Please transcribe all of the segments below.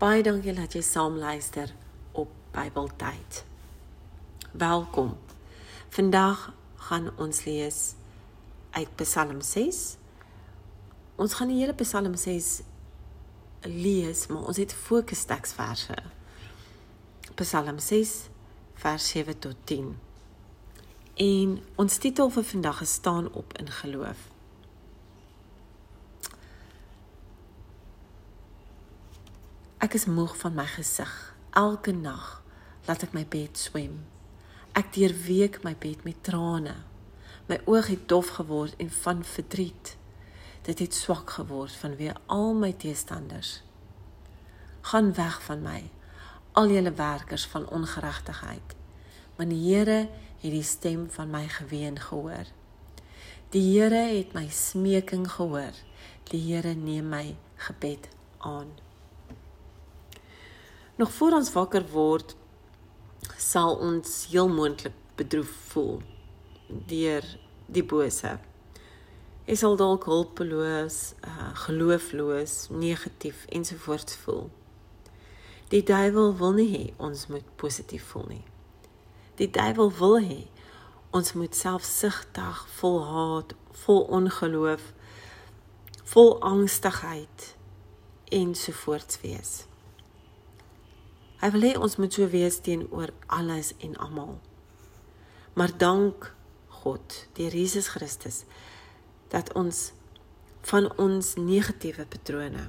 Baie dankie dat jy saam luister op Bybeltyd. Welkom. Vandag gaan ons lees uit Psalm 6. Ons gaan die hele Psalm 6 lees, maar ons het fokusteksverse. Psalm 6 vers 7 tot 10. En ons titel vir vandag is staan op in geloof. Ek is moeg van my gesig. Elke nag laat ek my bed swem. Ek deurweek my bed met trane. My oog het dof geword en van verdriet. Dit het swak geword vanweë al my teestanders. Gaan weg van my, al julle werkers van ongeregtigheid. Want die Here het die stem van my geween gehoor. Die Here het my smeking gehoor. Die Here neem my gebed aan nog voor ons wakker word sal ons heel moontlik bedroef voel deur die bose. Jy sal dalk hulpeloos, uh, geloofloos, negatief ensovoorts voel. Die duiwel wil nie hê ons moet positief voel nie. Die duiwel wil hê ons moet selfsugtig, vol haat, vol ongeloof, vol angstigheid ensovoorts wees. Hy wil hê ons moet so wees teenoor alles en almal. Maar dank God, deur Jesus Christus, dat ons van ons negatiewe patrone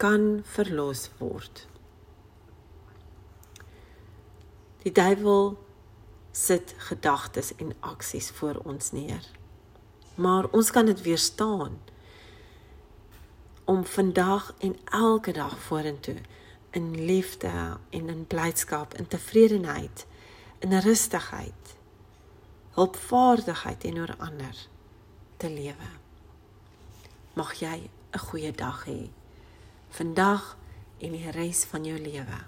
kan verlos word. Die duiwel sit gedagtes en aksies voor ons neer. Maar ons kan dit weerstaan om vandag en elke dag vorentoe in liefde en in blydskap en tevredenheid in rustigheid hulpvaardigheid teenoor ander te lewe. Mag jy 'n goeie dag hê vandag en die res van jou lewe